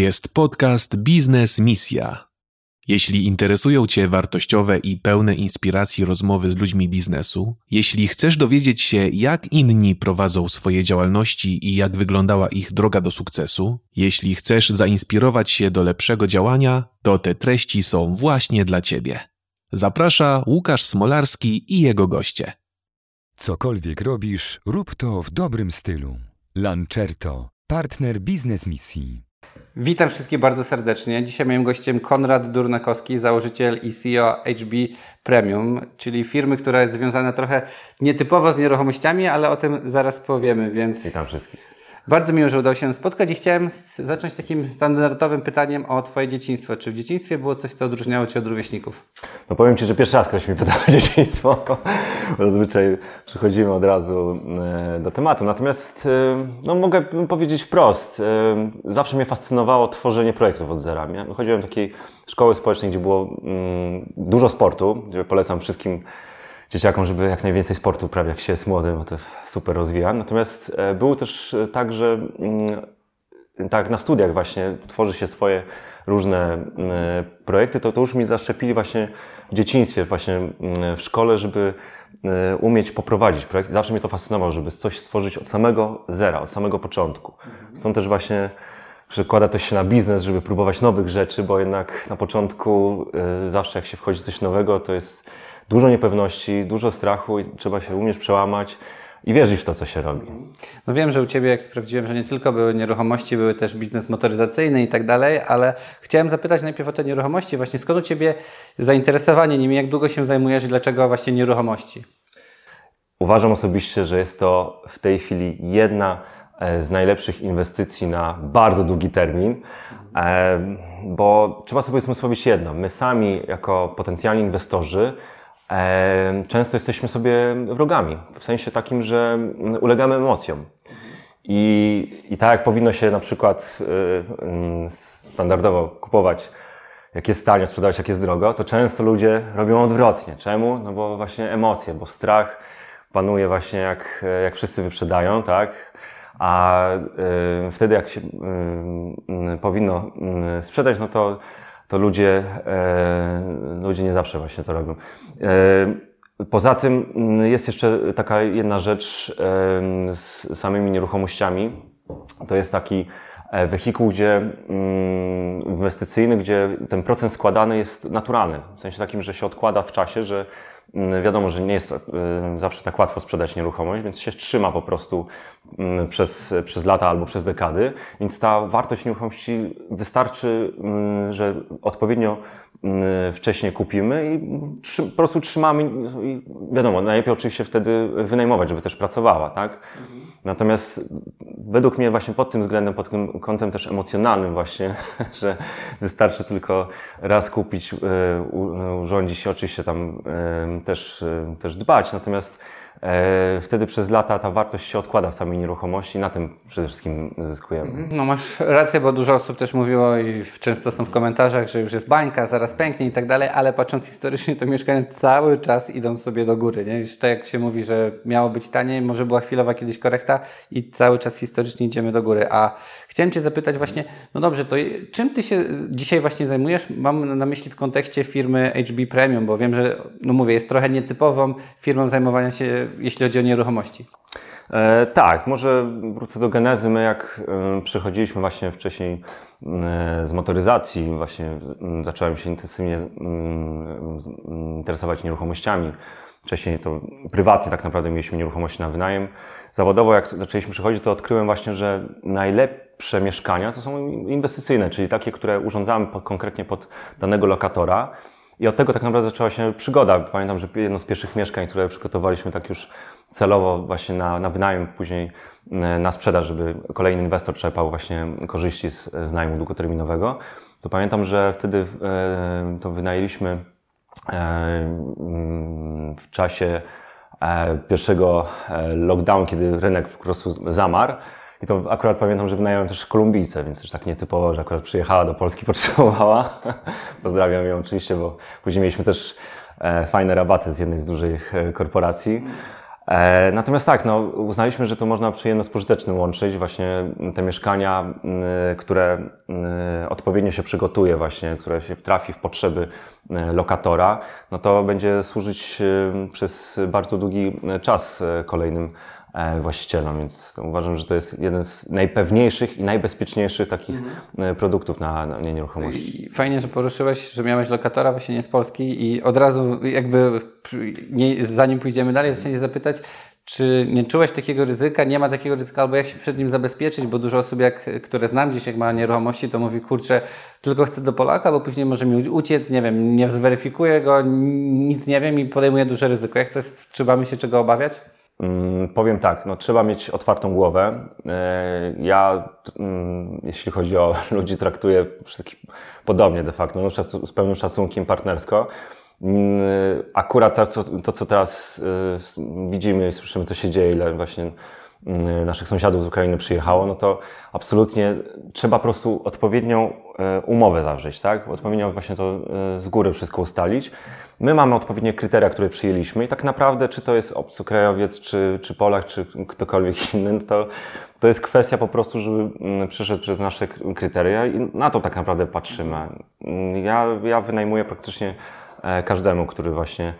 jest podcast Biznes Misja. Jeśli interesują Cię wartościowe i pełne inspiracji rozmowy z ludźmi biznesu, jeśli chcesz dowiedzieć się, jak inni prowadzą swoje działalności i jak wyglądała ich droga do sukcesu, jeśli chcesz zainspirować się do lepszego działania, to te treści są właśnie dla Ciebie. Zaprasza Łukasz Smolarski i jego goście. Cokolwiek robisz, rób to w dobrym stylu. Lancerto, partner biznes misji. Witam wszystkich bardzo serdecznie. Dzisiaj moim gościem Konrad Durnakowski, założyciel i CEO HB Premium, czyli firmy, która jest związana trochę nietypowo z nieruchomościami, ale o tym zaraz powiemy, więc... Witam wszystkich. Bardzo miło, że udało się spotkać i chciałem zacząć takim standardowym pytaniem o Twoje dzieciństwo. Czy w dzieciństwie było coś, co odróżniało Cię od rówieśników? No powiem Ci, że pierwszy raz ktoś mi pytał o dzieciństwo. Zazwyczaj przychodzimy od razu e, do tematu. Natomiast e, no, mogę powiedzieć wprost, e, zawsze mnie fascynowało tworzenie projektów od zera. Chodziłem do takiej szkoły społecznej, gdzie było mm, dużo sportu, gdzie polecam wszystkim dzieciakom, żeby jak najwięcej sportu uprawiać, jak się jest młody, bo to super rozwija. Natomiast e, było też e, tak, że mm, tak na studiach właśnie tworzy się swoje różne e, projekty, to, to już mi zaszczepili właśnie w dzieciństwie, właśnie mm, w szkole, żeby umieć poprowadzić projekt. Zawsze mnie to fascynowało, żeby coś stworzyć od samego zera, od samego początku. Stąd też właśnie przekłada to się na biznes, żeby próbować nowych rzeczy, bo jednak na początku zawsze jak się wchodzi w coś nowego, to jest dużo niepewności, dużo strachu i trzeba się umieć przełamać i wierzyć w to, co się robi. No wiem, że u Ciebie, jak sprawdziłem, że nie tylko były nieruchomości, były też biznes motoryzacyjny i tak dalej, ale chciałem zapytać najpierw o te nieruchomości. Właśnie skąd u Ciebie zainteresowanie nimi, jak długo się zajmujesz i dlaczego właśnie nieruchomości? Uważam osobiście, że jest to w tej chwili jedna e, z najlepszych inwestycji na bardzo długi termin, e, bo trzeba sobie usposobić jedno. My sami, jako potencjalni inwestorzy, często jesteśmy sobie wrogami. W sensie takim, że ulegamy emocjom. I, I tak jak powinno się na przykład y, standardowo kupować, jak jest tanio, sprzedawać jak jest drogo, to często ludzie robią odwrotnie. Czemu? No bo właśnie emocje, bo strach panuje właśnie jak, jak wszyscy wyprzedają, tak? A y, wtedy jak się y, powinno sprzedać, no to to ludzie, e, ludzie nie zawsze właśnie to robią. E, poza tym mm, jest jeszcze taka jedna rzecz e, z samymi nieruchomościami. To jest taki wehikuł, gdzie mm, inwestycyjny, gdzie ten procent składany jest naturalny. W sensie takim, że się odkłada w czasie, że Mm, wiadomo, że nie jest e, zawsze tak łatwo sprzedać nieruchomość, więc się trzyma po prostu mm, przez, przez lata albo przez dekady. Więc ta wartość nieruchomości wystarczy, że odpowiednio wcześniej kupimy i po prostu trzymamy. Wiadomo, najlepiej oczywiście wtedy wynajmować, żeby też pracowała, tak? Natomiast według mnie właśnie pod tym względem, pod tym kątem też emocjonalnym właśnie, że wystarczy tylko raz kupić, e, urządzić się, oczywiście tam e, też, też dbać, natomiast wtedy przez lata ta wartość się odkłada w samej nieruchomości na tym przede wszystkim zyskujemy. Mhm. No masz rację, bo dużo osób też mówiło i często są w komentarzach, że już jest bańka, zaraz pęknie i tak dalej, ale patrząc historycznie, to mieszkania cały czas idą sobie do góry. Nie? Już tak jak się mówi, że miało być taniej, może była chwilowa kiedyś korekta i cały czas historycznie idziemy do góry. A chciałem Cię zapytać właśnie, no dobrze, to czym Ty się dzisiaj właśnie zajmujesz? Mam na myśli w kontekście firmy HB Premium, bo wiem, że, no mówię, jest trochę nietypową firmą zajmowania się jeśli chodzi o nieruchomości? E, tak, może wrócę do genezy. My jak e, przechodziliśmy właśnie wcześniej e, z motoryzacji, właśnie zacząłem się intensywnie interesować nieruchomościami. Wcześniej to prywatnie tak naprawdę mieliśmy nieruchomości na wynajem. Zawodowo jak zaczęliśmy przychodzić, to odkryłem właśnie, że najlepsze mieszkania to są inwestycyjne, czyli takie, które urządzamy pod, konkretnie pod danego lokatora. I od tego tak naprawdę zaczęła się przygoda. Pamiętam, że jedno z pierwszych mieszkań, które przygotowaliśmy tak już celowo właśnie na, na wynajem, później e, na sprzedaż, żeby kolejny inwestor czerpał właśnie korzyści z, z najmu długoterminowego, to pamiętam, że wtedy e, to wynajęliśmy e, w czasie e, pierwszego lockdownu, kiedy rynek po prostu zamarł. I to akurat pamiętam, że wynająłem też Kolumbijce, więc też tak nietypowo, że akurat przyjechała do Polski, potrzebowała. Pozdrawiam ją oczywiście, bo później mieliśmy też e, fajne rabaty z jednej z dużych e, korporacji. E, natomiast tak, no, uznaliśmy, że to można przyjemno z łączyć. Właśnie te mieszkania, które odpowiednio się przygotuje, właśnie, które się trafi w potrzeby lokatora, no to będzie służyć przez bardzo długi czas kolejnym właścicielom, więc uważam, że to jest jeden z najpewniejszych i najbezpieczniejszych takich mhm. produktów na, na nieruchomości. Fajnie, że poruszyłeś, że miałeś lokatora właśnie nie z Polski i od razu jakby nie, zanim pójdziemy dalej, chcę się zapytać, czy nie czułeś takiego ryzyka, nie ma takiego ryzyka, albo jak się przed nim zabezpieczyć, bo dużo osób, jak, które znam gdzieś, jak ma nieruchomości, to mówi, kurczę, tylko chcę do Polaka, bo później może mi uciec, nie wiem, nie zweryfikuję go, nic nie wiem i podejmuję duże ryzyko. Jak to jest, czy mamy się czego obawiać? Mm, powiem tak, no, trzeba mieć otwartą głowę. E, ja, mm, jeśli chodzi o ludzi, traktuję wszystkich podobnie de facto, no, z pełnym szacunkiem partnersko. Mm, akurat to, to, co teraz e, widzimy i słyszymy, co się dzieje, ile właśnie naszych sąsiadów z Ukrainy przyjechało, no to absolutnie trzeba po prostu odpowiednią e, umowę zawrzeć, tak? Odpowiednio właśnie to z góry wszystko ustalić. My mamy odpowiednie kryteria, które przyjęliśmy i tak naprawdę, czy to jest obcokrajowiec, czy, czy Polak, czy ktokolwiek inny, no to, to jest kwestia po prostu, żeby mm, przeszedł przez nasze kryteria i na to tak naprawdę patrzymy. Ja, ja wynajmuję praktycznie e, każdemu, który właśnie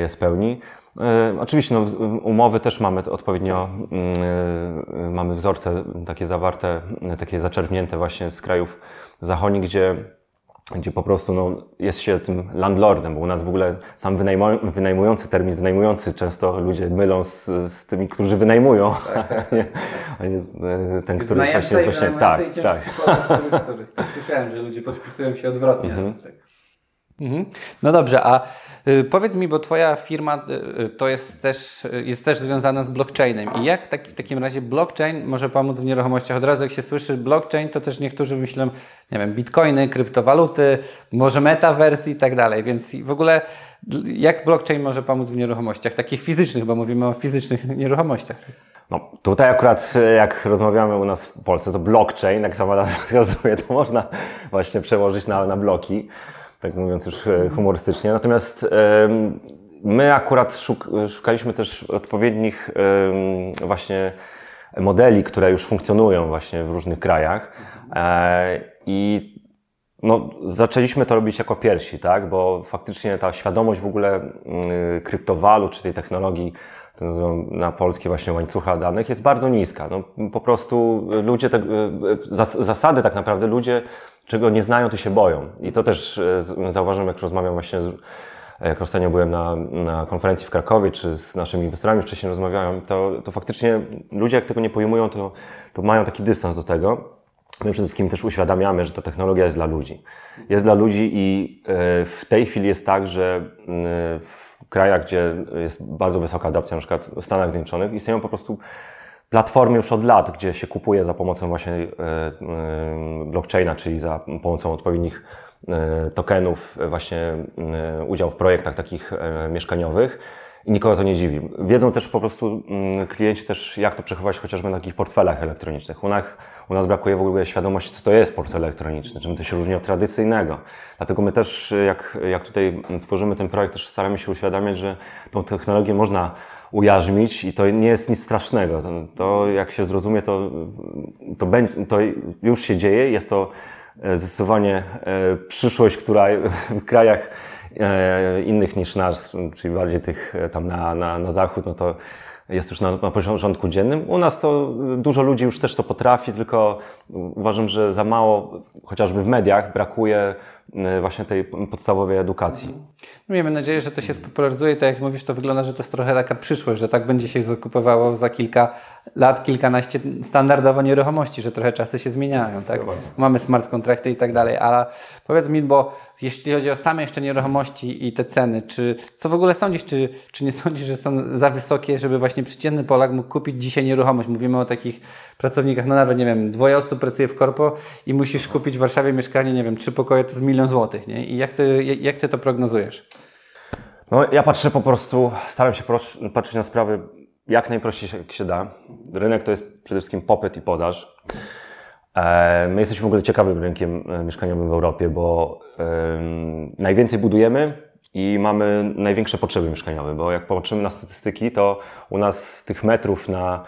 je spełni. E, oczywiście no, umowy też mamy odpowiednio, mm, mamy wzorce takie zawarte, takie zaczerpnięte właśnie z krajów zachodnich, gdzie gdzie po prostu no, jest się tym landlordem, bo u nas w ogóle sam wynajmujący, termin wynajmujący często ludzie mylą z, z tymi, którzy wynajmują, tak, tak. a nie e, ten, który właśnie... właśnie tak, tak. Słyszałem, że ludzie podpisują się odwrotnie. Mhm. Tak. Mhm. No dobrze, a y, powiedz mi, bo Twoja firma y, y, to jest też, jest też związana z blockchainem. I jak taki, w takim razie blockchain może pomóc w nieruchomościach? Od razu jak się słyszy blockchain, to też niektórzy myślą, nie wiem, bitcoiny, kryptowaluty, może metaverse i tak dalej. Więc w ogóle jak blockchain może pomóc w nieruchomościach takich fizycznych, bo mówimy o fizycznych nieruchomościach? No, tutaj akurat jak rozmawiamy u nas w Polsce, to blockchain, jak sama nazwa wskazuje, to można właśnie przełożyć na, na bloki tak mówiąc już e, humorystycznie. Natomiast my akurat szuk szukaliśmy też odpowiednich właśnie modeli, które już funkcjonują właśnie w różnych krajach. E, I no, zaczęliśmy to robić jako pierwsi, tak? bo faktycznie ta świadomość w ogóle mm, kryptowalut czy tej technologii, to nazywam na polskie właśnie łańcucha danych, jest bardzo niska. No, po prostu ludzie, te, e, zasady tak naprawdę ludzie czego nie znają, to się boją. I to też e, zauważyłem, jak rozmawiam właśnie z, jak ostatnio byłem na, na konferencji w Krakowie, czy z naszymi inwestorami wcześniej rozmawiałem, to, to faktycznie ludzie, jak tego nie pojmują, to, to mają taki dystans do tego. My przede wszystkim też uświadamiamy, że ta technologia jest dla ludzi. Jest dla ludzi i e, w tej chwili jest tak, że w krajach, gdzie jest bardzo wysoka adopcja, na przykład w Stanach Zjednoczonych, istnieją po prostu platformy już od lat, gdzie się kupuje za pomocą właśnie e, blockchaina, czyli za pomocą odpowiednich e, tokenów właśnie udział w projektach takich mieszkaniowych i nikogo to nie dziwi. Wiedzą też po prostu klienci też, jak to przechować chociażby na takich portfelach elektronicznych. U nas, u nas brakuje w ogóle świadomości, co to jest portfel elektroniczny, czym to się różni od tradycyjnego. Dlatego my też, jak, jak tutaj tworzymy ten projekt, też staramy się uświadamiać, że tą technologię można ujarzmić i to nie jest nic strasznego. To jak się zrozumie, to, to, będzie, to już się dzieje. Jest to e, zdecydowanie e, przyszłość, która w krajach e, innych niż nasz, czyli bardziej tych tam na, na, na zachód, no to jest już na, na porządku dziennym. U nas to dużo ludzi już też to potrafi, tylko uważam, że za mało, chociażby w mediach, brakuje Y, właśnie tej podstawowej edukacji. No, miejmy nadzieję, że to się spopularyzuje. Tak jak mówisz, to wygląda, że to jest trochę taka przyszłość, że tak będzie się zakupowało za kilka lat, kilkanaście standardowo nieruchomości, że trochę czasy się zmieniają. Tak? Mamy smart kontrakty i tak dalej, ale powiedz mi, bo jeśli chodzi o same jeszcze nieruchomości i te ceny, czy co w ogóle sądzisz, czy, czy nie sądzisz, że są za wysokie, żeby właśnie przeciętny Polak mógł kupić dzisiaj nieruchomość? Mówimy o takich pracownikach, no nawet nie wiem, dwoje osób pracuje w korpo i musisz kupić w Warszawie mieszkanie, nie wiem, trzy pokoje to z milion złotych, nie? I jak ty, jak ty to prognozujesz? No, ja patrzę po prostu, staram się patrzeć na sprawy jak najprościej się, jak się da. Rynek to jest przede wszystkim popyt i podaż. E, my jesteśmy w ogóle ciekawym rynkiem e, mieszkaniowym w Europie, bo najwięcej budujemy i mamy największe potrzeby mieszkaniowe, bo jak popatrzymy na statystyki, to u nas tych metrów na,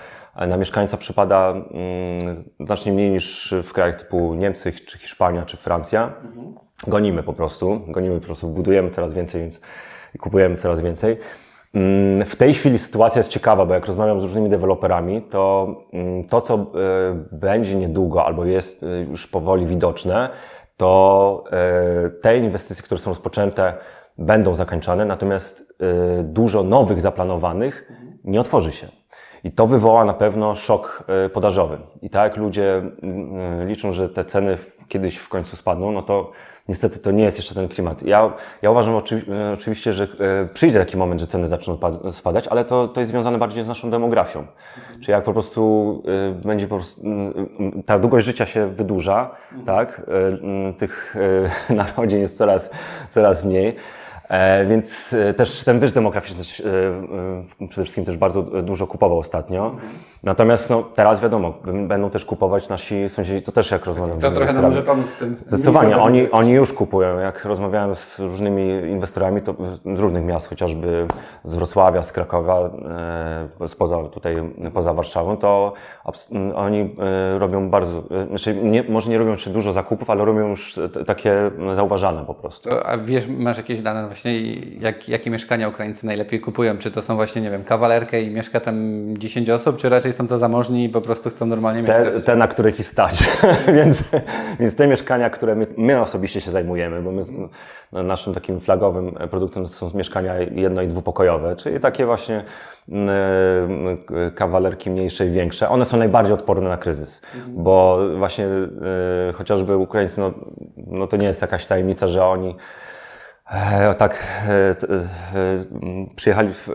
na mieszkańca przypada mm, znacznie mniej niż w krajach typu Niemcy, czy Hiszpania, czy Francja. Gonimy po prostu, gonimy po prostu, budujemy coraz więcej, więc kupujemy coraz więcej. Mm, w tej chwili sytuacja jest ciekawa, bo jak rozmawiam z różnymi deweloperami, to mm, to, co e, będzie niedługo albo jest e, już powoli widoczne, to e, te inwestycje, które są rozpoczęte, będą zakończone, natomiast dużo nowych zaplanowanych nie otworzy się. I to wywoła na pewno szok podażowy. I tak ludzie mm, liczą, że te ceny kiedyś w końcu spadną, no to niestety to nie jest jeszcze ten klimat. Ja, ja uważam e, oczywiście, że e, przyjdzie taki moment, że ceny zaczną spadać, ale to, to jest związane bardziej z naszą demografią. Mhm. Czyli jak po prostu e, będzie po prostu, ta długość życia się wydłuża, mhm. tak? Tych narodzin jest coraz, coraz mniej. E, więc e, też ten wyż demograficzny e, przede wszystkim też bardzo dużo kupował ostatnio. Mhm. Natomiast no, teraz wiadomo, będą też kupować nasi sąsiedzi, to też jak rozmawiam To trochę nam może pomóc w tym. Zdecydowanie, oni, oni już kupują. Jak rozmawiałem z różnymi inwestorami to z różnych miast, chociażby z Wrocławia, z Krakowa, spoza tutaj, poza Warszawą, to oni robią bardzo, znaczy nie, może nie robią jeszcze dużo zakupów, ale robią już takie zauważane po prostu. A wiesz, masz jakieś dane właśnie, jak, jakie mieszkania Ukraińcy najlepiej kupują? Czy to są właśnie, nie wiem, kawalerkę i mieszka tam 10 osób, czy raczej są to zamożni i po prostu chcą normalnie mieszkać? Te, na których ich stać. więc, więc te mieszkania, które my, my osobiście się zajmujemy, bo my, no, naszym takim flagowym produktem są mieszkania jedno- i dwupokojowe, czyli takie właśnie yy, kawalerki mniejsze i większe. One są najbardziej odporne na kryzys, mhm. bo właśnie yy, chociażby Ukraińcy, no, no to nie jest jakaś tajemnica, że oni E, tak, e, e, przyjechali w,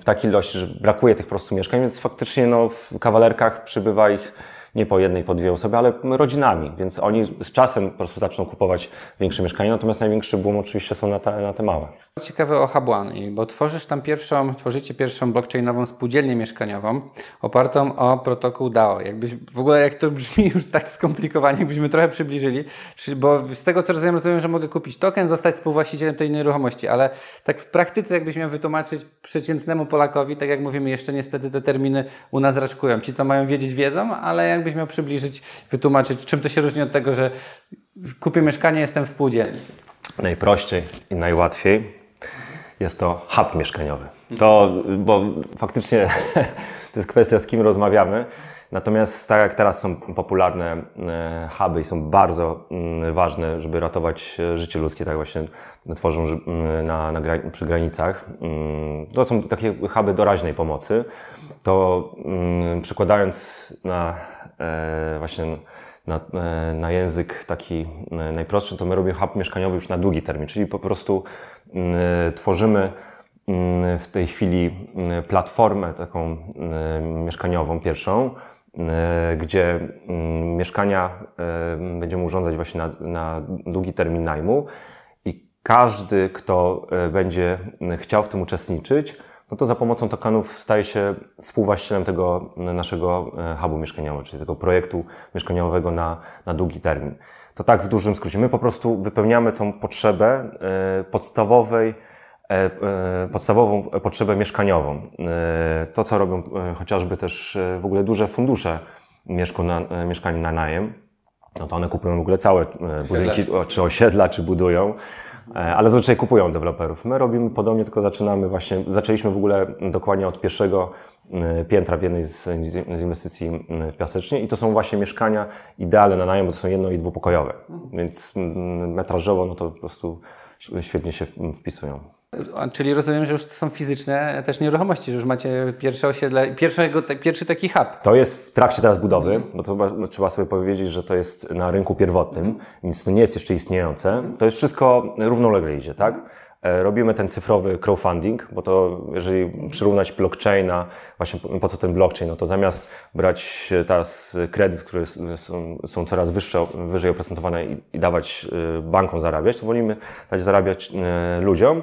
w takiej ilości, że brakuje tych po prostu mieszkań, więc faktycznie no, w kawalerkach przybywa ich nie po jednej, po dwie osoby, ale rodzinami, więc oni z czasem po prostu zaczną kupować większe mieszkania, natomiast największy boom oczywiście są na te, na te małe. Ciekawe o Habuan, bo tworzysz tam pierwszą, tworzycie pierwszą blockchainową spółdzielnię mieszkaniową opartą o protokół DAO. Jakbyś, w ogóle jak to brzmi już tak skomplikowanie, jakbyśmy trochę przybliżyli, bo z tego co rozumiem, rozumiem, że mogę kupić token, zostać współwłaścicielem tej nieruchomości, ale tak w praktyce jakbyś miał wytłumaczyć przeciętnemu Polakowi, tak jak mówimy, jeszcze niestety te terminy u nas raczkują. Ci, co mają wiedzieć, wiedzą, ale jakbyś miał przybliżyć, wytłumaczyć, czym to się różni od tego, że kupię mieszkanie, jestem w spółdzielni. Najprościej i najłatwiej jest to hub mieszkaniowy. To, bo faktycznie to jest kwestia, z kim rozmawiamy. Natomiast tak jak teraz są popularne e, huby i są bardzo mm, ważne, żeby ratować e, życie ludzkie, tak właśnie tworzą mm, na, na, przy granicach. Mm, to są takie huby doraźnej pomocy. To przykładając na właśnie na, na język taki najprostszy, to my robimy hub mieszkaniowy już na długi termin, czyli po prostu tworzymy w tej chwili platformę taką mieszkaniową pierwszą, E, gdzie mm, mieszkania e, będziemy urządzać właśnie na, na długi termin najmu i każdy, kto e, będzie chciał w tym uczestniczyć, no to za pomocą tokenów staje się współwłaścicielem tego naszego hubu mieszkaniowego, czyli tego projektu mieszkaniowego na, na długi termin. To tak w dużym skrócie. My po prostu wypełniamy tą potrzebę podstawowej E, e, podstawową potrzebę mieszkaniową. E, to, co robią chociażby też w ogóle duże fundusze mieszkań na najem, no to one kupują w ogóle całe budynki, czy osiedla, czy budują, ale zazwyczaj kupują deweloperów. My robimy podobnie, tylko zaczynamy właśnie, zaczęliśmy w ogóle dokładnie od pierwszego piętra w jednej z, inwestycji w Piasecznie i to są właśnie mieszkania idealne na najem, bo to są jedno i dwupokojowe, więc metrażowo no to po prostu świetnie się wpisują. Czyli rozumiem, że już to są fizyczne też nieruchomości, że już macie pierwsze osiedle, pierwszego, pierwszy taki hub. To jest w trakcie teraz budowy, bo to no, trzeba sobie powiedzieć, że to jest na rynku pierwotnym, więc to nie jest jeszcze istniejące. To jest wszystko równolegle idzie, tak? E, robimy ten cyfrowy crowdfunding, bo to jeżeli przyrównać blockchaina, właśnie po, co ten blockchain, no to zamiast brać teraz kredyt, które są, są coraz wyższe, wyżej oprocentowane i, i dawać e, bankom zarabiać, to wolimy dać zarabiać e, ludziom.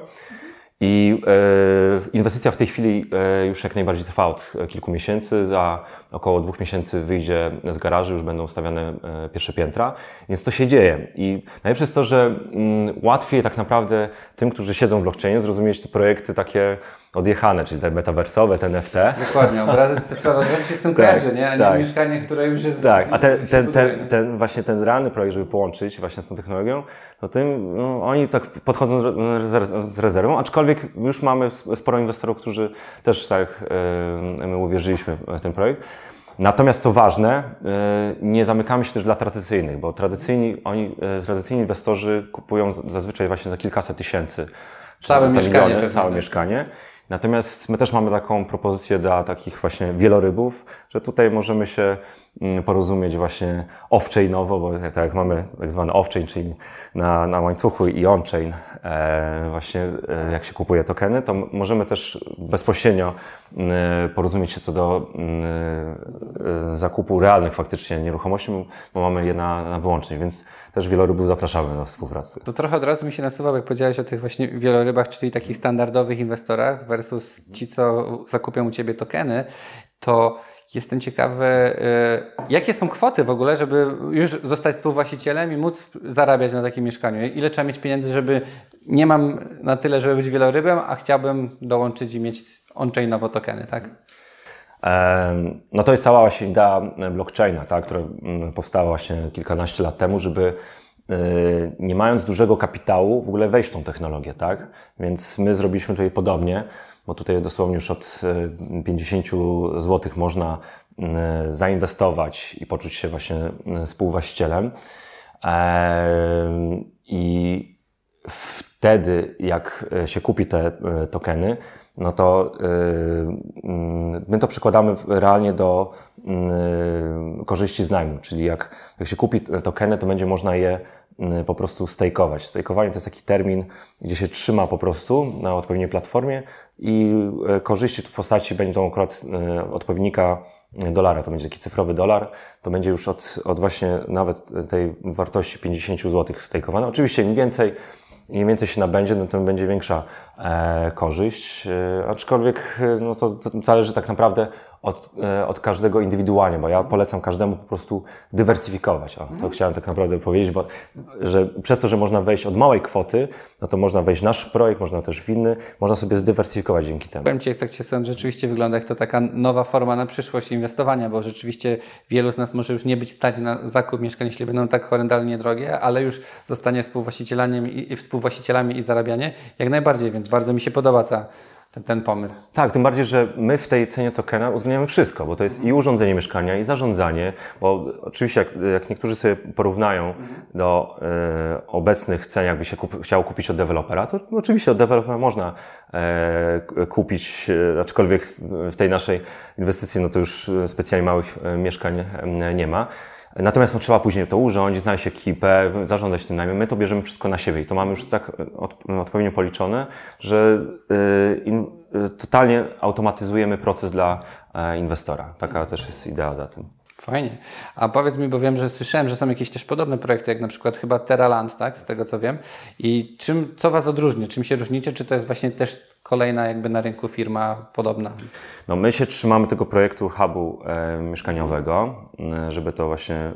I e, inwestycja w tej chwili e, już jak najbardziej trwa od kilku miesięcy. Za około dwóch miesięcy wyjdzie z garaży, już będą ustawiane e, pierwsze piętra, więc to się dzieje. I najlepsze jest to, że mm, łatwiej tak naprawdę tym, którzy siedzą w blockchainie, zrozumieć te projekty takie odjechane, czyli te metaversowe, te NFT. Dokładnie, obrazek cyfrowy, to się z tym kojarzy, nie? A nie tak. mieszkanie, które już jest... Tak, a ten, ten, ten, ten, właśnie ten realny projekt, żeby połączyć właśnie z tą technologią, to tym no, oni tak podchodzą z- z rezerwą, aczkolwiek już mamy sporo inwestorów, którzy też tak my uwierzyliśmy w ten projekt. Natomiast co ważne, e, nie zamykamy się też dla tradycyjnych, bo tradycyjni, oni, e, tradycyjni inwestorzy kupują zazwyczaj właśnie za kilkaset tysięcy. Całe mieszkanie miliony, Całe tak. mieszkanie. Natomiast my też mamy taką propozycję dla takich właśnie wielorybów, że tutaj możemy się porozumieć właśnie off-chainowo, bo tak jak mamy tak zwany off-chain, czyli na, na łańcuchu i on-chain, e, właśnie e, jak się kupuje tokeny, to możemy też bezpośrednio mm, porozumieć się co do mm, e, zakupu realnych faktycznie nieruchomości, bo mamy je na, na wyłączność, więc też wielorybów zapraszamy do współpracy. To trochę od razu mi się nasuwa, jak powiedziałeś o tych właśnie wielorybach, czyli takich standardowych inwestorach versus ci, co zakupią u Ciebie tokeny, to jestem ciekawy, y, jakie są kwoty w ogóle, żeby już zostać współwłaścicielem i móc zarabiać na takim mieszkaniu? Ile trzeba mieć pieniędzy, żeby nie mam na tyle, żeby być wielorybem, a chciałbym dołączyć i mieć on-chainowo tokeny, tak? No to jest cała właśnie idea blockchaina, tak, która mm, powstała właśnie kilkanaście lat temu, żeby y, nie mając dużego kapitału w ogóle wejść w tą technologię, tak? Więc my zrobiliśmy tutaj podobnie, bo tutaj dosłownie już od y, 50 zł można y, zainwestować i poczuć się właśnie y, współwłaścicielem. Em, I wtedy, jak e, się kupi te e, tokeny, no to e, mm, my to przekładamy realnie do mm, korzyści z najmu, czyli jak, jak się kupi tokeny, to będzie można je po prostu stejkować. Stejkowanie to jest taki termin, gdzie się trzyma po prostu na odpowiedniej platformie i e, korzyści w postaci będą akurat e, odpowiednika dolara, to będzie taki cyfrowy dolar, to będzie już od, od właśnie nawet tej wartości 50 zł stejkowane. Oczywiście im więcej, im więcej się nabędzie, no tym będzie większa korzyść, e, aczkolwiek e, no to, to zależy tak naprawdę od, e, od każdego indywidualnie, bo ja polecam każdemu po prostu dywersyfikować. O, to chciałem tak naprawdę powiedzieć, bo że przez to, że można wejść od małej kwoty, no to można wejść w nasz projekt, można też w inny, można sobie zdywersyfikować dzięki temu. Powiem Ci, jak tak się sam rzeczywiście wygląda, jak to taka nowa forma na przyszłość inwestowania, bo rzeczywiście wielu z nas może już nie być stać na zakup mieszkań, jeśli będą tak horrendalnie drogie, ale już zostanie współwłaścicielami i, i współwłaścicielami i zarabianie jak najbardziej, więc bardzo mi się podoba ta, ten, ten pomysł. Tak, tym bardziej, że my w tej cenie tokena uwzględniamy wszystko, bo to jest i urządzenie mieszkania, i zarządzanie, bo oczywiście jak, jak niektórzy sobie porównają do e, obecnych cen, jakby się kup, chciało kupić od dewelopera, to oczywiście od dewelopera można e, kupić, e, aczkolwiek w tej naszej inwestycji, no to już specjalnie małych e, mieszkań e, nie ma. Natomiast no, trzeba później to urządzić, znaleźć ekipę, zarządzać tym najmem. My to bierzemy wszystko na siebie i to mamy już tak od, odpowiednio policzone, że y, in, totalnie automatyzujemy proces dla e, inwestora. Taka też jest idea za tym. Fajnie. A powiedz mi, bo wiem, że słyszałem, że są jakieś też podobne projekty, jak na przykład chyba Terraland, tak? Z tego co wiem. I czym, co Was odróżni? Czym się różnicie? Czy to jest właśnie też kolejna jakby na rynku firma podobna? No, my się trzymamy tego projektu hubu e, mieszkaniowego, e, żeby to właśnie e,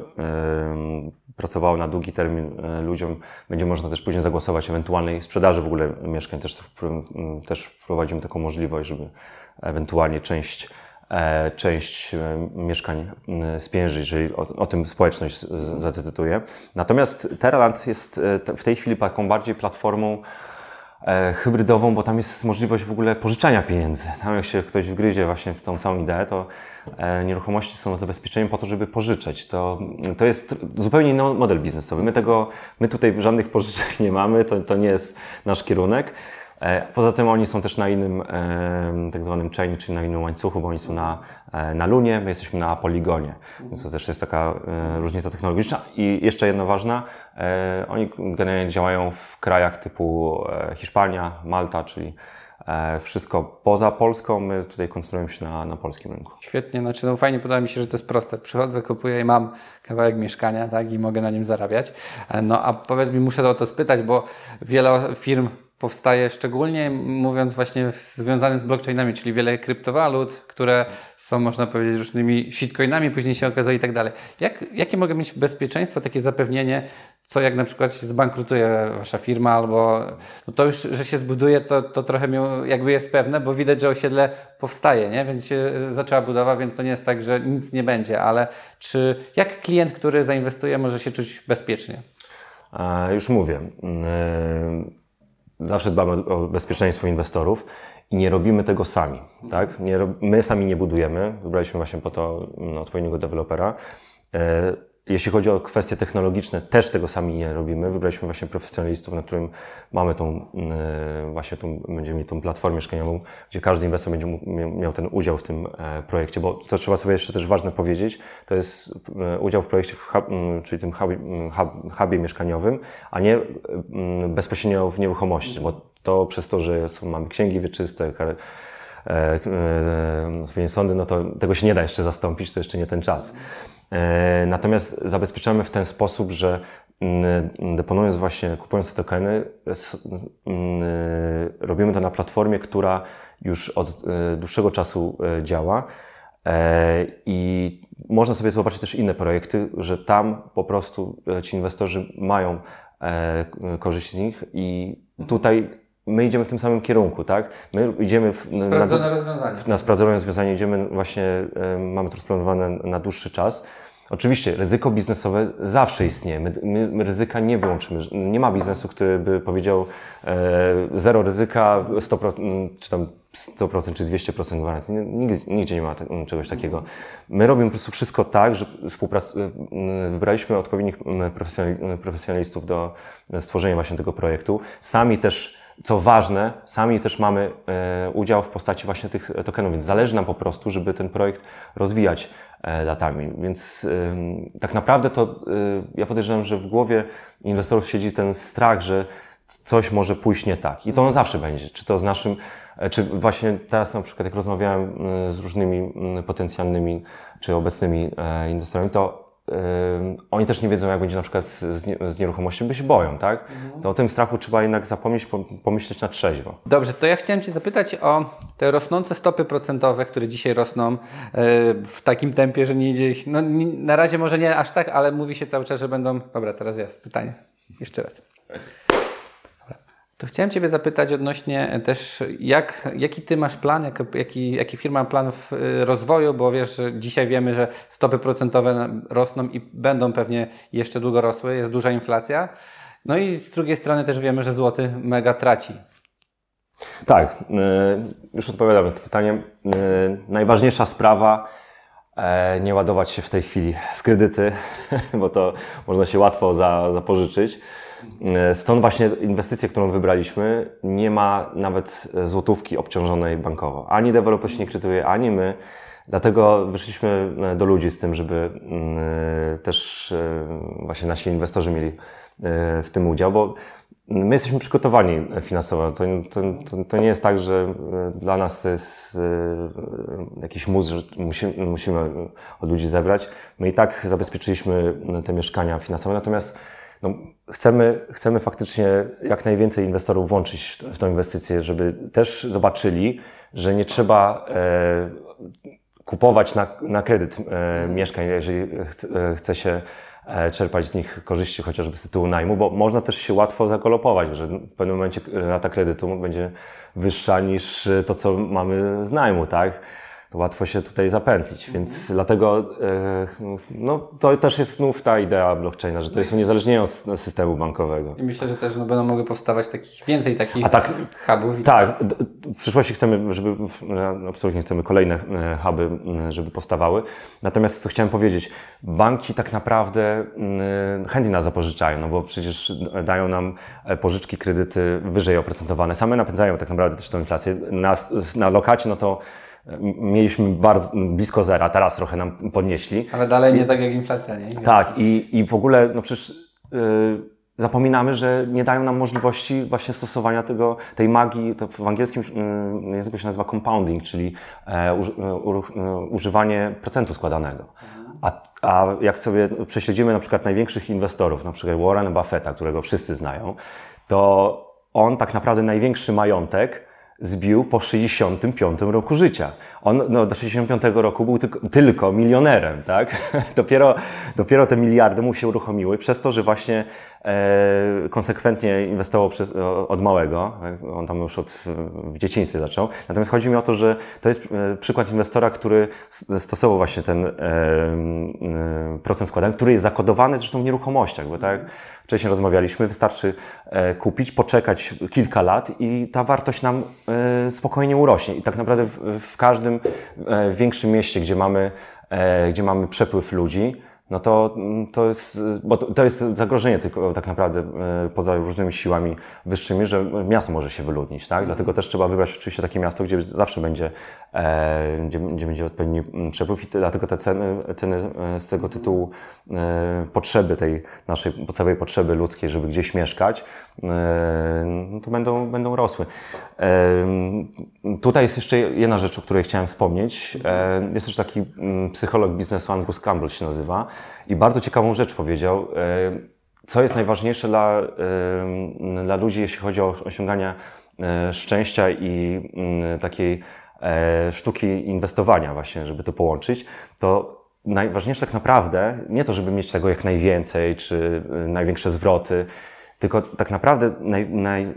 pracowało na długi termin e, ludziom. Będzie można też później zagłosować ewentualnej sprzedaży w ogóle mieszkań. Też, też wprowadzimy taką możliwość, żeby ewentualnie część część e, mieszkań m, spiężyć, jeżeli o, o tym społeczność z- zadecyduje. Natomiast Terraland jest e, w tej chwili taką bardziej platformą e, hybrydową, bo tam jest możliwość w ogóle pożyczania pieniędzy. Tam jak się ktoś wgryzie właśnie w tą całą ideę, to e, nieruchomości są zabezpieczeniem po to, żeby pożyczać. To, to jest zupełnie inny model biznesowy. My tego, my tutaj żadnych pożyczek nie mamy, to, to nie jest nasz kierunek. E, Poza tym oni są też na innym e, tak zwanym chainie, czyli na innym łańcuchu, bo oni są na, e, na Lunie, my jesteśmy na Poligonie, więc to też jest taka różnica technologiczna. I jeszcze jedna ważna, oni generalnie działają w krajach typu Hiszpania, Malta, czyli wszystko poza Polską, my tutaj koncentrujemy się na, na polskim rynku. Świetnie, znaczy no fajnie podoba mi się, że to jest proste. Przychodzę, kupuję i mam kawałek mieszkania, tak, i mogę na nim zarabiać. No a powiedz mi, muszę o to spytać, bo wiele firm powstaje szczególnie mówiąc właśnie związanym z blockchainami, czyli wiele kryptowalut, które są można powiedzieć różnymi shitcoinami, później się okazuje i tak dalej. Jak, jakie mogę mieć bezpieczeństwo, takie zapewnienie, co jak na przykład się zbankrutuje wasza firma albo no to już, że się zbuduje, to, to trochę mi jakby jest pewne, bo widać, że osiedle powstaje, nie? więc się zaczęła budowa, więc to nie jest tak, że nic nie będzie, ale czy jak klient, który zainwestuje może się czuć bezpiecznie? A, już mówię. Yy, zawsze dbamy o bezpieczeństwo inwestorów i nie robimy tego sami. Tak? Nie, my sami nie budujemy. Wybraliśmy właśnie po to mm, odpowiedniego dewelopera. Jeśli chodzi o kwestie technologiczne, też tego sami nie robimy. Wybraliśmy właśnie profesjonalistów, na którym mamy tą, yy, właśnie tą, będziemy mieli tą platformę mieszkaniową, gdzie każdy inwestor będzie miał ten udział w tym e, projekcie, bo co trzeba sobie jeszcze też ważne powiedzieć, to jest e, udział w projekcie, w hub, czyli tym hubie, hub, hubie mieszkaniowym, a nie bezpośrednio w nieruchomości, bo to przez to, że są, mamy księgi wieczyste, e, e, sądy, no to tego się nie da jeszcze zastąpić, to jeszcze nie ten czas. E, natomiast zabezpieczamy w ten sposób, że mm, deponując właśnie, kupując te tokeny, mm, robimy to na platformie, która już od e, dłuższego czasu e, działa. I można sobie zobaczyć też inne projekty, że tam po prostu ci inwestorzy mają korzyść z nich i tutaj my idziemy w tym samym kierunku, tak? My idziemy w, sprawdzone na, rozwiązanie. na sprawdzone rozwiązanie, idziemy właśnie, mamy to rozplanowane na dłuższy czas. Oczywiście ryzyko biznesowe zawsze istnieje. My, my, ryzyka nie wyłączymy. Nie ma biznesu, który by powiedział e, zero ryzyka, 100%, czy tam 100% czy 200% gwarancji. Nigdzie, nigdzie nie ma te, czegoś takiego. My robimy po prostu wszystko tak, że współprac... wybraliśmy odpowiednich profesjonalistów do stworzenia właśnie tego projektu. Sami też co ważne, sami też mamy e, udział w postaci właśnie tych tokenów, więc zależy nam po prostu, żeby ten projekt rozwijać e, latami. Więc tak naprawdę to e, ja podejrzewam, że w głowie inwestorów siedzi ten strach, że coś może pójść nie tak. I to on zawsze będzie. Czy to z naszym, czy właśnie teraz na przykład jak rozmawiałem z różnymi potencjalnymi czy obecnymi inwestorami, to oni też nie wiedzą, jak będzie na przykład z, nieruchomością, bo się boją, tak? Mhm. To o tym strachu trzeba jednak zapomnieć, pomyśleć na trzeźwo. Dobrze, to ja chciałem Cię zapytać o te rosnące stopy procentowe, które dzisiaj rosną e, w takim tempie, że nie idzie ich, no na razie może nie aż tak, ale mówi się cały czas, że będą... Dobra, teraz jest pytanie. Jeszcze raz. To chciałem Ciebie zapytać odnośnie też, jak, jaki Ty masz plan, jak, jaki, jaki firma ma plan w y, rozwoju, bo wiesz, że dzisiaj wiemy, że stopy procentowe rosną i będą pewnie jeszcze długo rosły, jest duża inflacja. No i z drugiej strony też wiemy, że złoty mega traci. Tak, y, już odpowiadam na to pytanie. Najważniejsza sprawa, e, nie ładować się w tej chwili w kredyty, bo to można się łatwo zapożyczyć. E, stąd właśnie inwestycja, którą wybraliśmy, nie ma nawet złotówki obciążonej bankowo. Ani deweloper się nie kredytuje, ani my. Dlatego wyszliśmy e, do ludzi z tym, żeby mm, e, też właśnie nasi inwestorzy mieli w tym udział, bo my jesteśmy przygotowani finansowo. To, to, to, nie jest tak, że dla nas to jest jakiś mus, że musimy od ludzi zebrać. My i tak zabezpieczyliśmy te mieszkania finansowe, natomiast no, chcemy, chcemy faktycznie jak najwięcej inwestorów włączyć w tę inwestycję, żeby też zobaczyli, że nie trzeba e, kupować na, na kredyt e, mieszkań, jeżeli chce, chce się e, czerpać z nich korzyści chociażby z tytułu najmu, bo można też się łatwo zakolopować, że w pewnym momencie rata kredytu będzie wyższa niż to, co mamy z najmu, tak? To łatwo się tutaj zapętlić. Więc mhm. dlatego e, no, to też jest znów ta idea blockchaina, że to jest uniezależnienie od systemu bankowego. I myślę, że też no, będą mogły powstawać takich, więcej takich A tak, hubów. Tak, w przyszłości chcemy, żeby, no, absolutnie chcemy kolejne e, huby, żeby powstawały. Natomiast co chciałem powiedzieć, banki tak naprawdę chętnie nas zapożyczają, no bo przecież dają nam e, pożyczki, kredyty wyżej oprocentowane. Same napędzają tak naprawdę też tę inflację. Na, na lokacie, no to mieliśmy bardzo blisko zera, teraz trochę nam podnieśli. Ale dalej nie tak jak inflacja, nie? Tak, i, i w ogóle, no przecież yy, zapominamy, że nie dają nam możliwości właśnie stosowania tego, tej magii, to w angielskim yy, języku się nazywa compounding, czyli e, u, u, używanie procentu składanego. A, a jak sobie prześledzimy na przykład największych inwestorów, na przykład Warren Buffetta, którego wszyscy znają, to on tak naprawdę największy majątek zbił po 65 roku życia. On no, do 65 roku był tylko, tylko milionerem, tak? dopiero, dopiero te miliardy mu się uruchomiły przez to, że właśnie e, konsekwentnie inwestował przez, od małego. On tam już od, w dzieciństwie zaczął. Natomiast chodzi mi o to, że to jest e, przykład inwestora, który stosował właśnie ten e, e, procent składanek, który jest zakodowany zresztą w nieruchomościach, bo tak wcześniej rozmawialiśmy, wystarczy e, kupić, poczekać kilka lat i ta wartość nam spokojnie urośnie. I tak naprawdę w, w każdym e, większym mieście, gdzie mamy, gdzie mamy przepływ ludzi, no to, to jest, bo to, to, jest zagrożenie tylko tak naprawdę e, poza różnymi siłami wyższymi, że miasto może się wyludnić, tak? Dlatego też trzeba wybrać oczywiście takie miasto, gdzie zawsze będzie, e, gdzie, gdzie będzie odpowiedni przepływ i dlatego te ceny, ceny e, z tego tytułu e, potrzeby tej naszej podstawowej potrzeby ludzkiej, żeby gdzieś mieszkać, e, no to będą, będą rosły. E, tutaj jest jeszcze jedna rzecz, o której chciałem wspomnieć. jest też taki psycholog biznesu Angus Campbell się nazywa, i bardzo ciekawą rzecz powiedział. E, co jest najważniejsze dla, e, dla ludzi, jeśli chodzi o osiąganie e, szczęścia i mm, takiej sztuki inwestowania właśnie, żeby to połączyć, to najważniejsze tak naprawdę nie to, żeby mieć tego jak najwięcej, czy największe zwroty, tylko tak naprawdę naj, naj,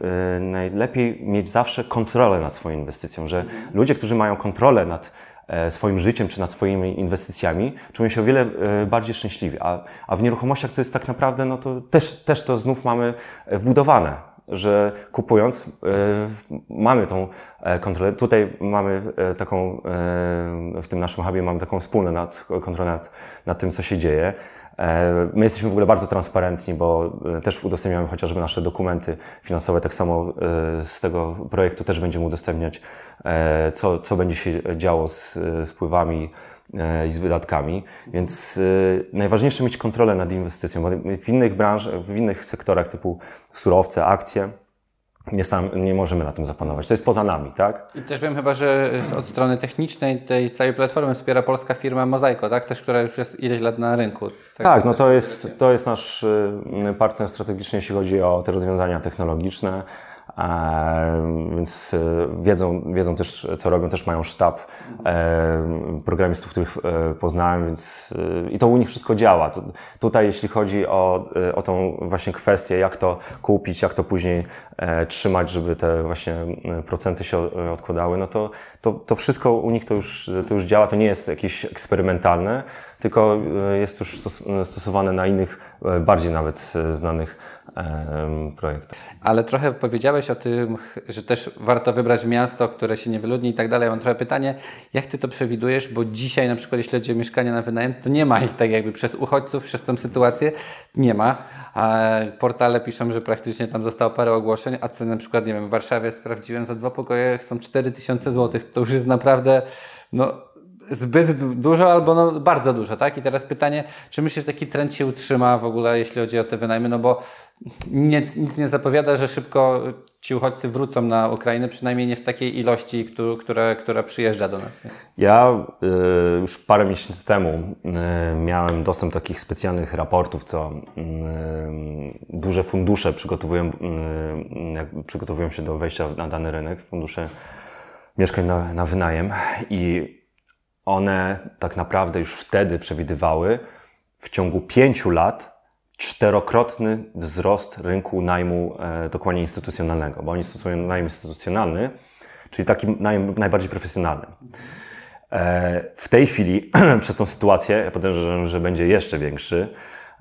najlepiej mieć zawsze kontrolę nad swoją inwestycją, że ludzie, którzy mają kontrolę nad E, swoim życiem czy nad swoimi inwestycjami, czują się o wiele e, bardziej szczęśliwi. A, a w nieruchomościach to jest tak naprawdę, no to też, też to znów mamy wbudowane, że kupując mamy tą kontrolę. Tutaj mamy taką, w tym naszym hubie mamy taką wspólną nad, kontrolę nad, nad tym, co się dzieje. E, my jesteśmy w ogóle bardzo transparentni, bo e, też udostępniamy chociażby nasze dokumenty finansowe. Tak samo e, z tego projektu też będziemy udostępniać, co, co będzie się działo z, z wpływami i z wydatkami. Więc najważniejsze mieć kontrolę nad inwestycją, bo w innych branżach, w innych sektorach typu surowce, akcje, nie, stam, nie możemy na tym zapanować. To jest poza nami, tak? I też wiem chyba, że od strony technicznej tej całej platformy wspiera polska firma Mozaiko, tak? Też, która już jest ileś lat na rynku. Tak, tak no to jest, to jest nasz y, partner strategiczny, jeśli chodzi o te rozwiązania technologiczne. Więc e, wiedzą, wiedzą też, co robią, też mają sztab e, programistów, których e, poznałem, więc i to u nich wszystko działa. Tutaj, jeśli chodzi o, o tą właśnie kwestię, jak to kupić, jak to później trzymać, żeby te właśnie procenty się odkładały, no to, to, to wszystko u nich to już, to już działa. To nie jest jakieś eksperymentalne, tylko jest już stosowane na innych, bardziej nawet znanych projektach. Ale trochę powiedziałeś o tym, że też warto wybrać miasto, które się nie wyludni i tak dalej. Mam trochę pytanie, jak Ty to przewidujesz, bo dzisiaj na przykład jeśli chodzi o mieszkania na wynajem, to nie ma ich tak jakby przez uchodźców, przez tę sytuację nie ma. A portale piszą, że praktycznie tam zostało parę ogłoszeń, a ceny na przykład, nie wiem, w Warszawie sprawdziłem, za dwa pokoje są 4000 zł. To już jest naprawdę, no zbyt dużo albo no, bardzo dużo, tak? I teraz pytanie, czy myślisz, że taki trend się utrzyma w ogóle, jeśli chodzi o te wynajmy, no bo nic, nic nie zapowiada, że szybko ci uchodźcy wrócą na Ukrainę, przynajmniej nie w takiej ilości, która, która przyjeżdża do nas. Ja y, już parę miesięcy temu y, miałem dostęp do takich specjalnych raportów, co y, duże fundusze przygotowują, jak przygotowują się do wejścia na dany rynek, fundusze mieszkań na, na wynajem i one tak naprawdę już wtedy przewidywały w ciągu pięciu lat czterokrotny wzrost rynku najmu e, dokładnie instytucjonalnego, bo oni stosują najem instytucjonalny, czyli taki najem najbardziej profesjonalny. E, w tej chwili, przez tą sytuację, ja podejrzewam, że będzie jeszcze większy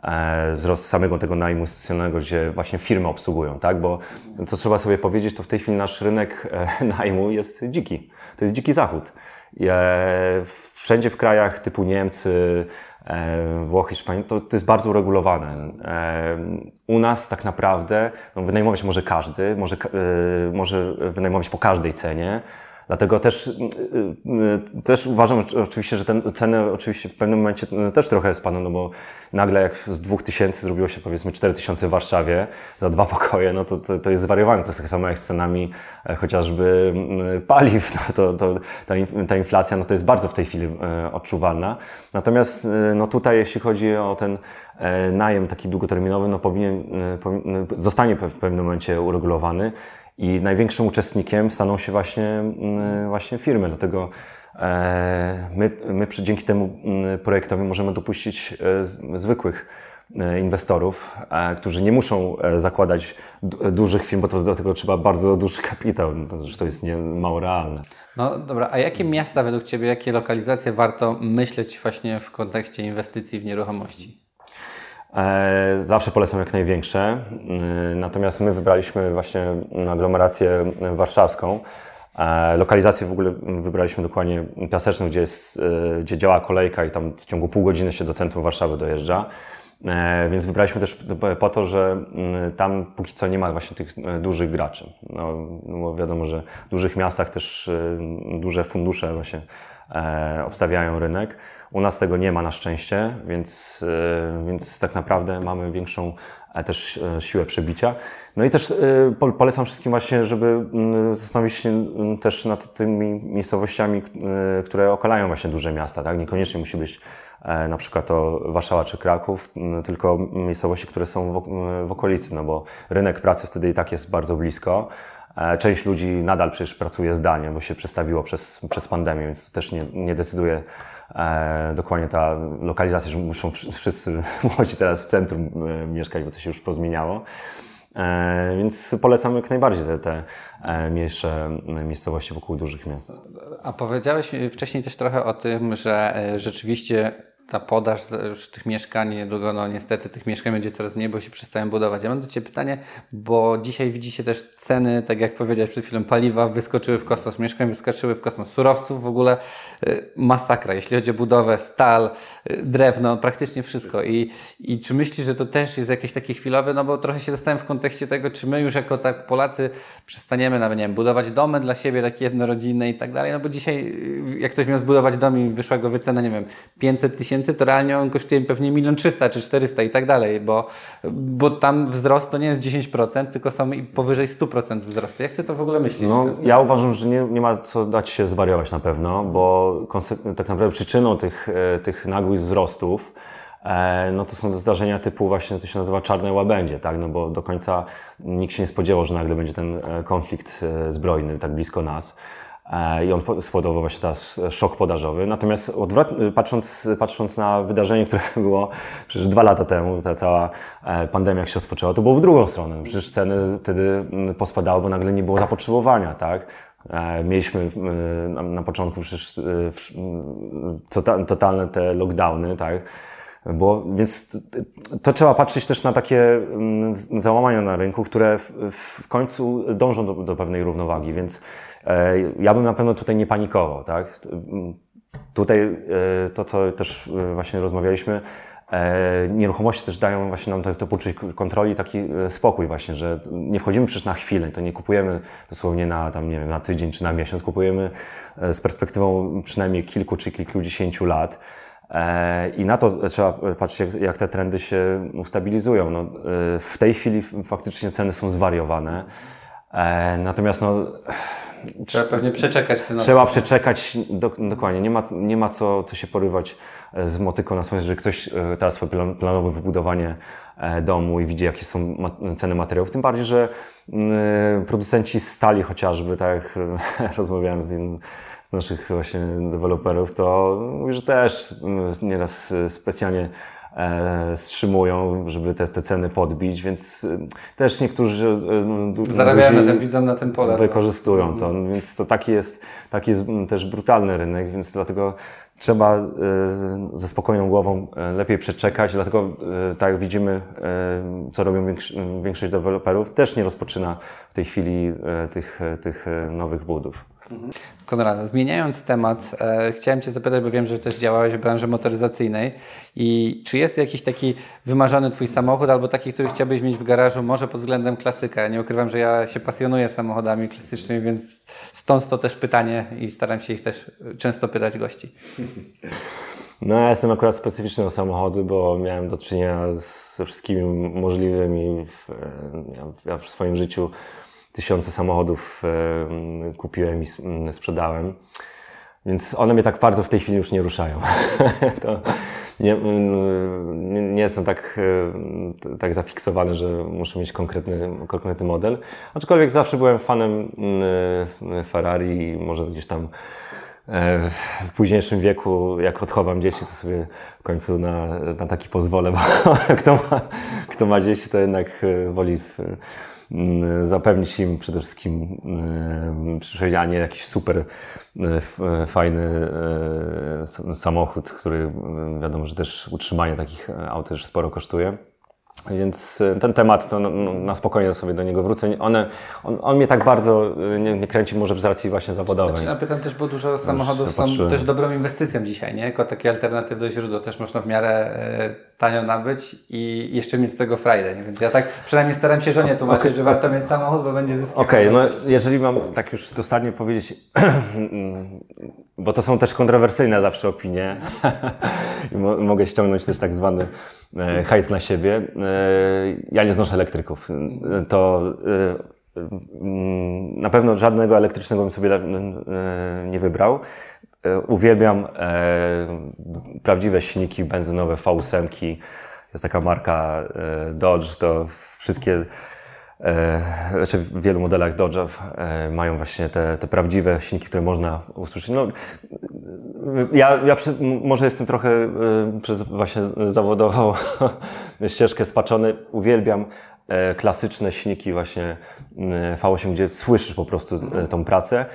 e, wzrost samego tego najmu instytucjonalnego, gdzie właśnie firmy obsługują, tak? Bo co trzeba sobie powiedzieć, to w tej chwili nasz rynek e, najmu jest dziki. To jest dziki zachód. E, wszędzie w krajach typu Niemcy, Włochy, Hiszpania, to, to jest bardzo uregulowane. E, u nas tak naprawdę no, wynajmować może każdy, może, może wynajmować po każdej cenie. Dlatego też, y, y, też uważam oczywiście, że te ceny oczywiście w pewnym momencie też trochę spadną, no bo nagle jak z 2000 zrobiło się powiedzmy 4000 w Warszawie za dwa pokoje, no to, to, to jest zwariowane. To jest tak samo jak z cenami e, chociażby paliw. No to, to, ta, ta inflacja no to jest bardzo w tej chwili e, odczuwalna. Natomiast e, no tutaj jeśli chodzi o ten najem taki długoterminowy, no powinien, powinien zostanie w pewnym momencie uregulowany i największym uczestnikiem staną się właśnie, mm, właśnie firmy. Dlatego e, my, my dzięki temu mm, projektowi możemy dopuścić e, zwykłych e, inwestorów, którzy nie muszą zakładać dużych firm, bo to do tego trzeba bardzo duży kapitał, no to jest nie, mało realne. No dobra, a jakie miasta według Ciebie, jakie lokalizacje warto myśleć właśnie w kontekście inwestycji w nieruchomości? E, zawsze polecam jak największe. E, natomiast my wybraliśmy właśnie aglomerację warszawską. E, lokalizację w ogóle wybraliśmy dokładnie Piaseczną, gdzie, jest, gdzie działa kolejka i tam w ciągu pół godziny się do centrum Warszawy dojeżdża. Więc wybraliśmy też po to, że tam póki co nie ma właśnie tych dużych graczy. No, no bo wiadomo, że w dużych miastach też duże fundusze właśnie obstawiają rynek. U nas tego nie ma na szczęście, więc, e, więc tak naprawdę mamy większą e, też e, siłę przebicia. No i też polecam wszystkim właśnie, żeby mm, zastanowić się mm, też nad tymi miejscowościami, które okalają właśnie duże miasta, tak? Niekoniecznie musi być na przykład to Warszawa czy Kraków, mm, tylko miejscowości, które są w okolicy, no bo rynek pracy wtedy i tak jest bardzo blisko. Część ludzi nadal przecież pracuje zdalnie, bo się przestawiło przez, przez pandemię, więc też nie, nie decyduje e, dokładnie ta lokalizacja, że muszą wszyscy młodzi teraz w centrum e, mieszkać, bo to się już pozmieniało. E, więc polecam jak najbardziej te, te e, mniejsze miejscowości wokół dużych miast. A powiedziałeś wcześniej też trochę o tym, że e, rzeczywiście ta podaż tych mieszkań, niedługo no niestety tych mieszkań będzie coraz mniej, bo się przestają budować. Ja mam do Ciebie pytanie, bo dzisiaj widzi się też ceny, tak jak powiedziałeś przed chwilą, paliwa wyskoczyły w kosmos, mieszkań wyskoczyły w kosmos, surowców w ogóle y, masakra, jeśli chodzi o budowę, stal, y, drewno, praktycznie wszystko. I, I czy myślisz, że to też jest jakieś takie chwilowe, no bo trochę się zastanawiam w kontekście tego, czy my już jako tak Polacy przestaniemy nawet, nie wiem, budować domy dla siebie, takie jednorodzinne i tak dalej, no bo dzisiaj y, jak ktoś miał zbudować dom i wyszła go wycena, nie wiem, 500 tysięcy tysięcy, to realnie on kosztuje pewnie milion trzysta czy 400 i tak dalej, bo, bo tam wzrost to nie jest 10%, tylko są i powyżej 100% wzrostu. Jak Ty to w ogóle myślisz? No, ja uważam, że nie, nie ma co dać się zwariować na pewno, bo tak naprawdę przyczyną tych, e, tych nagłych wzrostów e, no to są zdarzenia typu właśnie, to się nazywa czarne łabędzie, tak? No bo do końca nikt się nie spodziewał, że nagle będzie ten e, konflikt zbrojny tak blisko nas. E, i on spowodował właśnie teraz szok podażowy. Natomiast odwrot, patrząc, patrząc na wydarzenie, które było przecież dwa lata temu, ta cała e, pandemia jak się rozpoczęła, to było w drugą stronę. Przecież ceny wtedy pospadały, bo nagle nie było zapotrzebowania, tak? E, mieliśmy na początku przecież totalne te lockdowny, tak? Bo, więc to trzeba patrzeć też na takie załamania na rynku, które w, końcu dążą do, do pewnej równowagi, więc e, ja bym na pewno tutaj nie panikował, tak? Tutaj e, to, co też e, właśnie rozmawialiśmy, nieruchomości też dają właśnie nam to, to poczucie kontroli, taki spokój właśnie, że nie wchodzimy przecież na chwilę, to nie kupujemy dosłownie na tam, nie wiem, na tydzień czy na miesiąc, kupujemy z perspektywą przynajmniej kilku czy kilkudziesięciu lat. E, I na to trzeba patrzeć, jak, te trendy się ustabilizują. No, e, w tej chwili faktycznie ceny są zwariowane. E, natomiast no, Trzeba pewnie przeczekać ten Trzeba przeczekać, do, dokładnie. Nie ma, nie ma co, co się porywać z motyką na słońce, że ktoś teraz planowe wybudowanie domu i widzi, jakie są ceny materiałów. Tym bardziej, że producenci stali chociażby, tak jak rozmawiałem z nim, z naszych właśnie deweloperów, to mówi, że też mm, nieraz specjalnie e, wstrzymują, żeby te, te ceny podbić, więc y, też niektórzy y, zarabiają na tym, widzą na tym pole. Wykorzystują to, więc to taki jest, taki jest mm, też brutalny rynek, więc dlatego trzeba ze spokojną głową e, lepiej przeczekać, dlatego tak jak widzimy, e, co robią większość deweloperów, też nie rozpoczyna w tej chwili tych, tych nowych budów. Konrad, zmieniając temat, e, chciałem Cię zapytać, bo wiem, że też działałeś w branży motoryzacyjnej i czy jest jakiś taki wymarzony Twój samochód albo taki, który chciałbyś mieć w garażu, może pod względem klasyka? Ja nie ukrywam, że ja się pasjonuję samochodami klasycznymi, więc stąd to też pytanie i staram się ich też często pytać gości. No, ja jestem akurat specyficzny o samochody, bo miałem do czynienia ze wszystkimi możliwymi. W, ja, ja w swoim życiu tysiące samochodów e, kupiłem i sprzedałem. Więc one mnie tak bardzo w tej chwili już nie ruszają. nie, nie, nie, jestem tak, e, tak zafiksowany, że muszę mieć konkretny, konkretny model. Aczkolwiek zawsze byłem fanem e, Ferrari i może gdzieś tam w późniejszym wieku, jak odchowam dzieci, to sobie w końcu na, na taki pozwolę, bo kto ma, kto ma dzieci, to jednak woli w, Mm, zapewnić im przede wszystkim mm, przyszłość, a nie jakiś super e, fajny e, samochód, który mm, wiadomo, że też utrzymanie takich aut też sporo kosztuje. Więc e, ten temat, to no, no, na spokojnie sobie do niego wrócę. One, on, on mnie tak bardzo e, nie, nie, kręci może z racji właśnie zawodowej. Znaczy, ja pytam też, bo dużo samochodów są też dobrą inwestycją dzisiaj, nie? Jako takie alternatywy do źródła też można w miarę e, tanio nabyć i jeszcze mieć z tego frajdę, nie? Więc ja tak przynajmniej staram się żonie tłumaczyć, okay. że warto mieć samochód, bo będzie zyskał. Okej, okay, no jeżeli mam tak już dosadnie powiedzieć, bo to są też kontrowersyjne zawsze opinie mogę ściągnąć też tak zwany E, hajt na siebie. E, ja nie znoszę elektryków. To e, na pewno żadnego elektrycznego bym sobie nie wybrał. Uwielbiam prawdziwe silniki benzynowe V8. Jest taka marka Dodge, to wszystkie znaczy w wielu modelach Dodge'ów e, mają właśnie te, te prawdziwe silniki, które można usłyszeć. No, ja, ja przy, może jestem trochę e, przez właśnie zawodową ścieżkę spaczony. Uwielbiam e, klasyczne silniki właśnie V8, gdzie słyszysz po prostu e, tą pracę.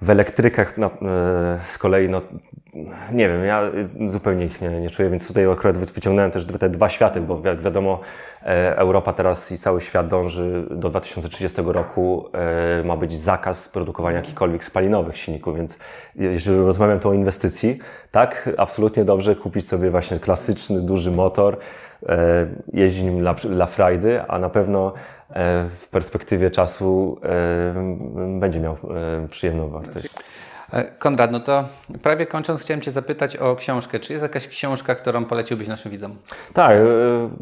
W elektrykach no, z kolei, no, nie wiem, ja zupełnie ich nie, nie czuję, więc tutaj akurat wyciągnąłem też te dwa światy, bo jak wiadomo, e, Europa teraz i cały świat dąży do 2030 roku, e, ma być zakaz produkowania jakichkolwiek spalinowych silników, więc jeżeli rozmawiam tu o inwestycji, tak, absolutnie dobrze kupić sobie właśnie klasyczny, duży motor, jeździć nim dla, dla frajdy, a na pewno w perspektywie czasu będzie miał przyjemną wartość. E, Konrad, no to prawie kończąc chciałem Cię zapytać o książkę. Czy jest jakaś książka, którą poleciłbyś naszym widzom? Tak, e,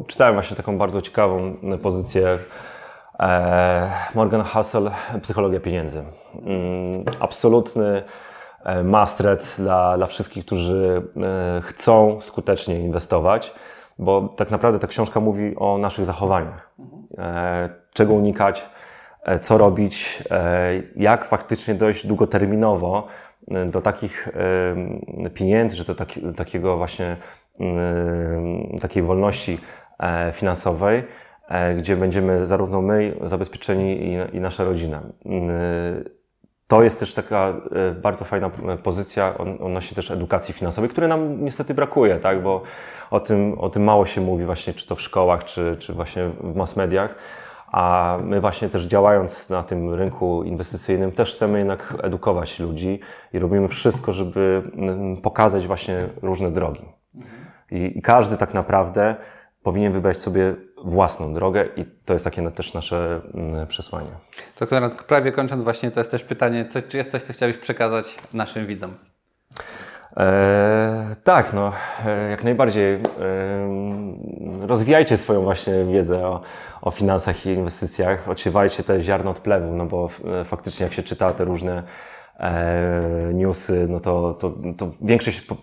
czytałem właśnie taką bardzo ciekawą pozycję e, Morgan Housel, Psychologia pieniędzy. Mm, absolutny mastret dla, dla wszystkich, którzy chcą skutecznie inwestować, bo tak naprawdę ta książka mówi o naszych zachowaniach. Czego unikać, E, co robić, e, jak faktycznie dojść długoterminowo e, do takich pieniędzy, czy do taki, takiego właśnie takiej wolności finansowej, gdzie będziemy zarówno my zabezpieczeni i nasza rodzina. To jest też taka bardzo fajna pozycja odnośnie też edukacji finansowej, której nam niestety brakuje, tak? bo o tym, o tym mało się mówi właśnie, czy to w szkołach, czy, czy właśnie w mass mediach. A my właśnie też działając na tym rynku inwestycyjnym też chcemy jednak edukować ludzi i robimy wszystko, żeby pokazać właśnie różne drogi. I, każdy tak naprawdę powinien wybrać sobie własną drogę i to jest takie też nasze mm, przesłanie. To Konrad, prawie kończąc właśnie, to jest też pytanie, co, czy jest coś, co chciałbyś przekazać naszym widzom? E, tak, no, e, jak najbardziej. E, rozwijajcie swoją właśnie wiedzę o, o finansach i inwestycjach. Odsiewajcie te ziarno od plewu, no bo faktycznie jak się czyta te różne newsy, no to, to, to większość po,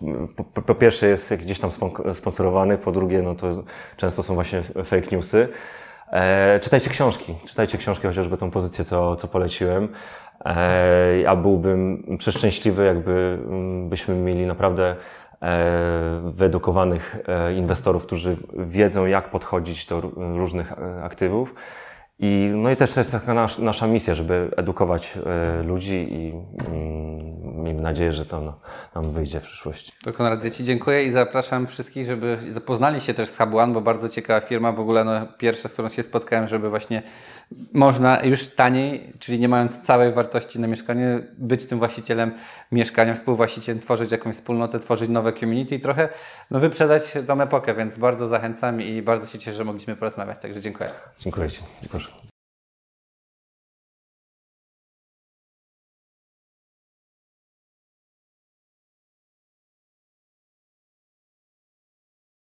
po, po, pierwsze jest gdzieś tam sponsorowanych, po drugie, no to często są właśnie fake newsy. E, czytajcie książki, czytajcie książki, chociażby tą pozycję, co, co poleciłem. E, ja byłbym przeszczęśliwy, jakby mm, byśmy mieli naprawdę e, wyedukowanych e, inwestorów, którzy wiedzą, jak podchodzić do różnych aktywów. I, no i też to jest taka nasza misja, żeby edukować ludzi i mm, miejmy nadzieję, że to no, nam wyjdzie w przyszłości. To Konrad, ja Ci dziękuję i zapraszam wszystkich, żeby zapoznali się też z One, bo bardzo ciekawa firma, w ogóle no, pierwsza, z którą się spotkałem, żeby właśnie można już taniej, czyli nie mając całej wartości na mieszkanie, być tym właścicielem mieszkania, współwłaścicielem, tworzyć jakąś wspólnotę, tworzyć nowe community i trochę no, wyprzedać tą epokę, więc bardzo zachęcam i bardzo się cieszę, że mogliśmy porozmawiać, także dziękuję. Dziękuję Ci. Proszę.